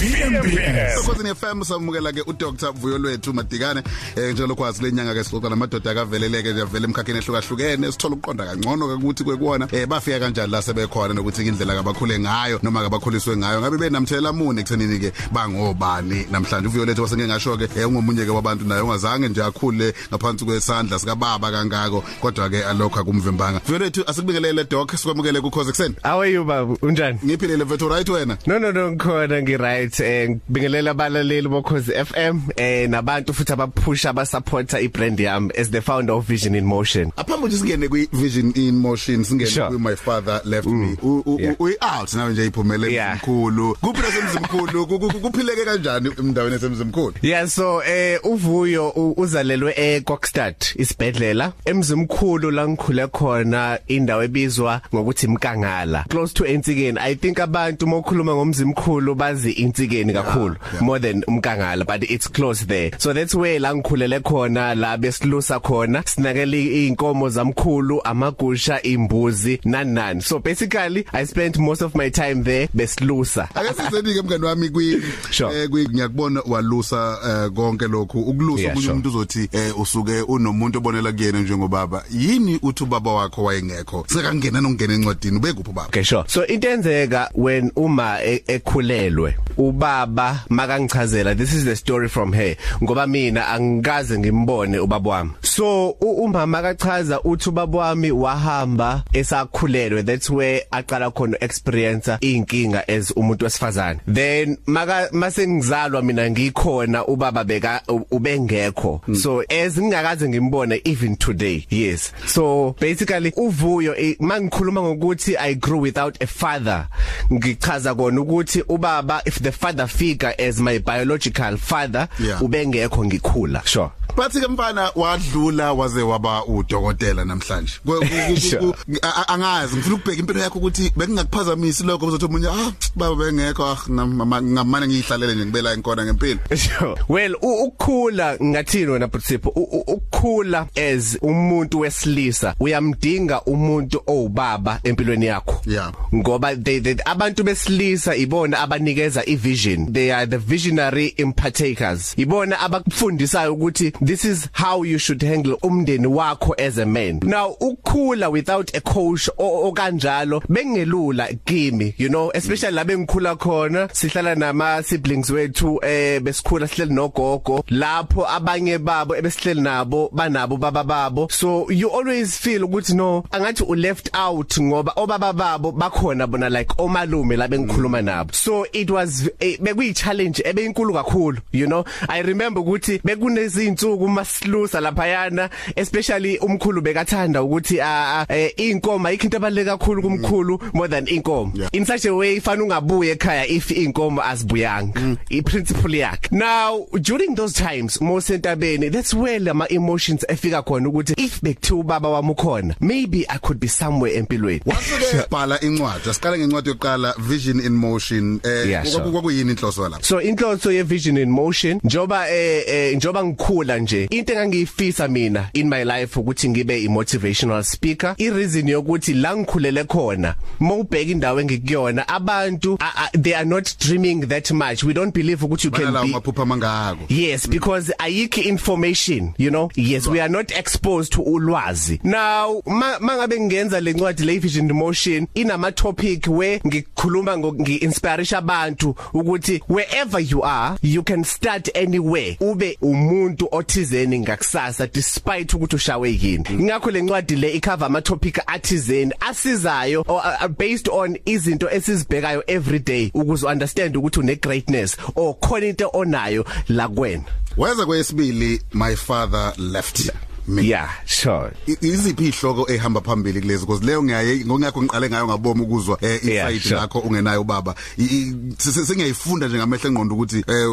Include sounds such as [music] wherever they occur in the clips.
VMBS Kokwazini FM samukela ke uDr. Vuyo lwethu Madikane eh njalo kwazi lenyanga ke sixoxa namadoda akaveleleke nje avela emkhakheni ehlukahlukene sithola ukuqonda kangcono ukuthi kwekuona eh bafika kanjani la sebekhona nokuthi indlela abakhule ngayo noma akabakhuliswe ngayo? Ngabe benamthela muni ekuthenini ke bangobani? Namhlanje uvuyo lethu wasenge ngasho ke eh ungomunye ke wabantu naye ungazange nje akhule ngaphansi kwesandla sika baba kangako kodwa ke alokho akumvimbanga. Vuyo lethu asikubingelele doc sikwamukele ku cause ekseni How are you baba? Unjani? ngiphilele vethu right wena? No no no ngikhona ngi right eh ngibingelela abalaleli bokhozi FM eh nabantu futhi abaphusha abasupporta ibrand yami as the founder of Vision in Motion. aphambi ukuthi singene kwi vision in motion singene Sure. kwi my father left me U- u- Yeah. u- uyi out nawe nje iphumele Yeah. emkhulu kuphi nasemzimkhulu Ku- ku- kuphileke kanjani endaweni esemzimkhulu Yeah so eh uvuyo u- uzalelwe eKokstad isibedlela emzimkhulu la ngikhule khona indawo ebizwa ngokuthi Mkangala close to Entsikeni I think abantu mokhuluma ngomzimkhulu bazi Entsikeni kakhulu yeah. more than Mkangala but it's close there so that's where la ngikhulele khona la besilusa khona sinakele inkomo zamkhulu amagusha imbuzi nani nani so basically I spent most of my time there besilusa ake sizeni ke mngani wami kwi Sure. eh, kwi ngiyakubona walusa eh, konke lokhu ukulusa Yeah, omunye sure. umuntu uzothi eh, usuke unomuntu obonela kuyena njengobaba yini uthi ubaba wakho wayengekho sekangena nokungena encwadini ubekuphi ubaba Okay sure. So into enzeka when uma e- ekhulelwe ubaba makangichazela this is the story from her ngoba mina angikaze ngimbone ubaba wami. So u- umama akachaza uthi ubaba wami wahamba esakhulelwe that's where aqala khona experience inkinga as umuntu wesifazane. Then maka masengizalwa mina ngikhona ubaba beka u- ubengekho. So as ngingakaze ngimbone even today. Yes. So basically uvuyo eh, mangikhuluma ngokuthi I grew without a father ngichaza kona ukuthi ubaba if the father figure as my biological father Yeah. ubengekho ngikhula sure bathi ke mfana wadlula waze waba udokotela namhlanje Kwe- ku- ku- Sure. ku- a- a- angazi ngifuna ukubheka impilo yakho ukuthi bekungakuphazamisi lokho uzothi umunye ah baba bengekho ah nama- ngamane ngihlalele nje ngibela inkona ngempilo Sure. Well u- ukukhula ngathini wena Butsipho U- u- ukukhula as umuntu wesilisa uyamdinga umuntu owubaba empilweni yakho. Yeah. Ngoba they, they abantu besilisa ibona abanikeza ivision. They are the visionary impartakers. Ibona abakufundisayo ukuthi this is how you should handle umndeni wakho as a man. Now ukukhula without a coach o- okanjalo bengelula kimi you know especially la bengikhula khona sihlala nama siblings wethu eh besikhula sihleli nogogo lapho abanye babo ebesihleli nabo banabo baba babo so you always feel ukuthi no angathi u left out ngoba obaba babo bakhona bona like omalume la bengikhuluma nabo so it was bekuyi challenge ebeyinkulu kakhulu you know? I remember ukuthi bekunezinsuku masilusa lapha yana especially umkhulu bekathanda ukuthi eh, inkomo ayikho into abaleka kakhulu kumkhulu more than inkomo in such a way fana ungabuye ekhaya if inkomo azibuyanga. I principle yakhe. Now during those times most entabeni that's where lama emotions efika khona ukuthi if bekuthiwa ubaba wami ukhona maybe i could be somewhere empilweni. Wasuke bhala incwadi asiqale ngencwadi yokuqala vision in motion. Eh Yeah, sure. kwaku- kwakuyini inhloso lapha so inhloso ye vision in motion njoba eh, eh njoba ngikhula nje into engangiyifisa mina in my life ukuthi ngibe i motivational speaker i reason yokuthi la ngikhulele khona mawubheka indawo engikuyona abantu a- a- they are not dreaming that much. We don't believe ukuthi you can bala be maphupha mangako Yes because ayikho information you know? Yes we are not exposed to ulwazi. Now ma- mangabe ngenza lencwadi le vision motion inama topic where ngikhuluma ngi-inspire abantu ukuthi wherever you are you can start anywhere. Ube umuntu othizeni ngakusasa despite ukuthi ushawe yini. Ingakho lencwadi le icover ama topic athizeni asizayo or, uh, based on izinto esizibhekayo every day ukuze understand ukuthi une greatness or khona into onayo la kuwena weza kwesibili my father left. Me yeah sure iziphi ihloko ehamba phambili kulezi because leyo ngiyaye ngongakho ngiqale ngayo ngaboma ukuzwa eh, sure. lakho ungenayo baba sengiyayifunda nje ngamehlo engqondo ukuthi eh,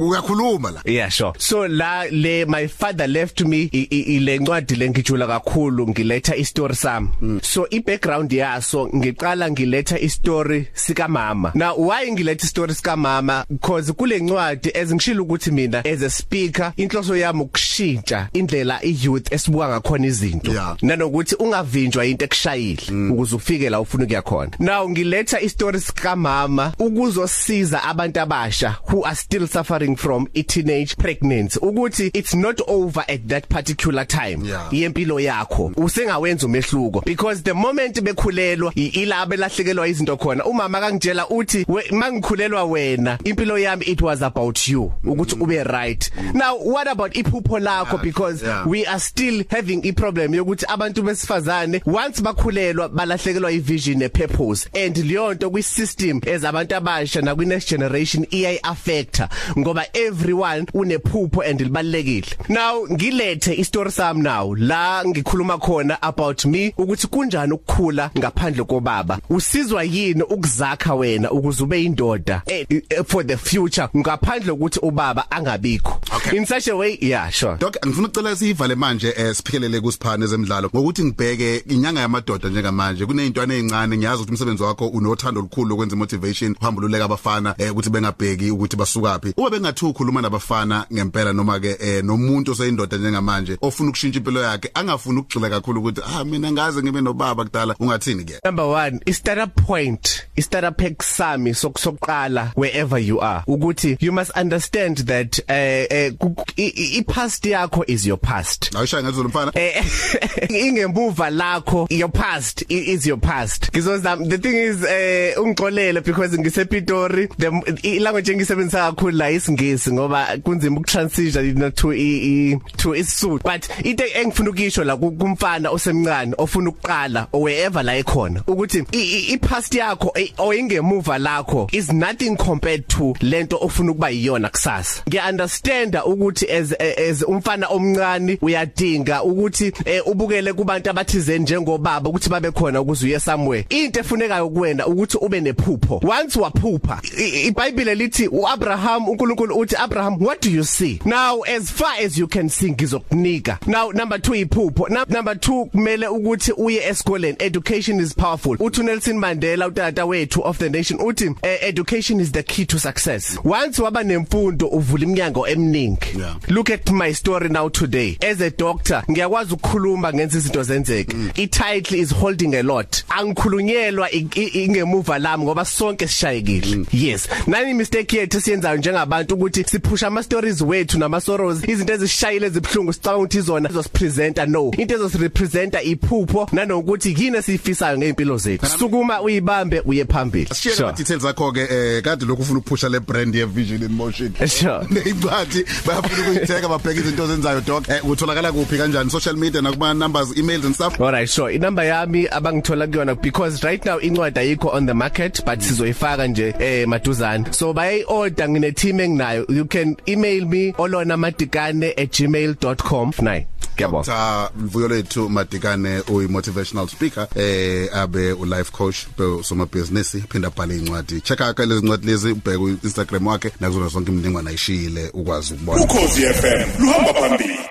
uyakhuluma la Yeah sure. So la le my father left me i- i- ile ncwadi lengijula kakhulu ngiletha istory sami. So i background yaso ngiqala ngiletha istory sika mama. Now why ngiletha istory sika mama because kule ncwadi ezingishilo ukuthi mina as a speaker inhloso yami ukushintsha indlela i youth esibuka ngakhona izinto. Yeah. nanokuthi ungavinjwa into ekushayile ukuze ufike la ufuna ukuya khona. Now ngiletha istory sikamama ukuzosiza abantu abasha who are still suffering from a teenage pregnancy. Ukuthi it's not over at that particular time Yeah. yempilo yakho. Usengawenza umehluko because the moment bekhulelwa i- ila belahlekelwa izinto khona umama akangitshela uthi "We- mangikhulelwa wena impilo yami it was about you. Ukuthi ube right. Now what about iphupho lakho? Because yeah. We are still having i problem yokuthi abantu besifazane once bakhulelwa balahlekelwa i vision ne purpose and leyo nto kwi system ezabantu abasha na kwi next generation iya affecta ngoba everyone unephupho and libalekile now ngilethe istory sami now la ngikhuluma khona about me ukuthi kunjani ukukhula ngaphandle kobaba? Usizwa yini ukuzakha wena ukuze ube indoda eh, eh, for the future ngaphandle ukuthi ubaba angabikho? Okay. in such a way yeah sure. Dok ngifuna ucela sivale manje eh siphikelele kusiphane ezemidlalo ngokuthi ngibheke inyanga yamadoda njengamanje kunezintwana ezincane ngiyazi ukuthi umsebenzi wakho unothando olukhulu lokwenza motivation uhambululeka abafana eh ukuthi bengabheki ukuthi basukaphi. Uma bengathi ukhuluma nabafana ngempela noma ke eh nomuntu oseyindoda njengamanje ofuna ukushintsha impilo yakhe angafuni ukugxila kakhulu ukuthi ah mina ngaze ngibe nobaba kudala ungathini ke? Number 1 i startup point i startup pack sami sokusoqala wherever you are. Ukuthi you must understand that eh eh, ku- i i- i past yakho is your past. Awushaya ngezulu mfana. Eh [laughs] ingemuva lakho your past i- is your past. Ngizozama the thing is eh ungixolele because ngisepitori the i- language engisebenzisa kakhulu la isingisi ngoba kunzima ukutransition to i- i- to isisudu but into engifuna ukisho la ku- kumfana osemncane ofuna ukuqala or wherever la ekhona ukuthi i- i i past yakho eh, or ingemuva lakho is nothing compared to lento ofuna ukuba yiyona kusasa. Ngiya understand ukuthi as as umfana omncane uyadinga ukuthi eh, ubukele kubantu abathizeni njengobaba ukuthi babe khona ukuze uye somewhere. Into efunekayo kuwena ukuthi ube nephupho. Once waphupha iBhayibheli lithi uAbraham uNkulunkulu uthi Abraham what do you see? Now as far as you can see ngizokunika. Now number 2 iphupho. Number 2 kumele ukuthi uye esikoleni. Education is powerful. Uthi Nelson Mandela utata wethu of the nation uthi eh, education is the key to success. Once waba nemfundo uvula iminyango eminingi. Look at my story now today. As a doctor ngiyakwazi ukukhuluma ngenza izinto zenzeke. I title is holding a lot. Angikhulunyelwa i- i- ingemuva lami ngoba sonke sishayekile. Yes. Nani mistake yethu siyenzayo njengabantu ukuthi siphusha ama stories wethu nama sorrows izinto ezishayile ezibhlungu sicabanga ukuthi izona ezosipresenta. No. Into ezosirepresenta iphupho nanokuthi yini esifisayo ngeimpilo zethu. Sukuma uyibambe uye phambili. Sishiyele ama details akho ke eh kade lokhu ufuna ukuphusha le brand ye Vision in Motion. Sure. [laughs] Neincwadi bayafuna ukuyitheka babheka izinto ozenzayo doc. Eh utholakala kuphi kanjani? Social media nakuma numbers emails and stuff? Alright sure inamba yami abangithola kuyona because right now incwadi ayikho on the market but sizoyifaka nje eh maduzane. So bayi order ngine team enginayo you can email me olonamadikane@gmail.com nayi ngiyabonga. Dr Mvuyo lethu Madikane uyi motivational speaker eh abe u life coach be soma business phinda bhala incwadi. Check out lezi ncwadi lezi ubheke ku Instagram wakhe nakuzona zonke imniningwane ayishiyile ukwazi ukubona. Ukhosi FM luhamba phambili.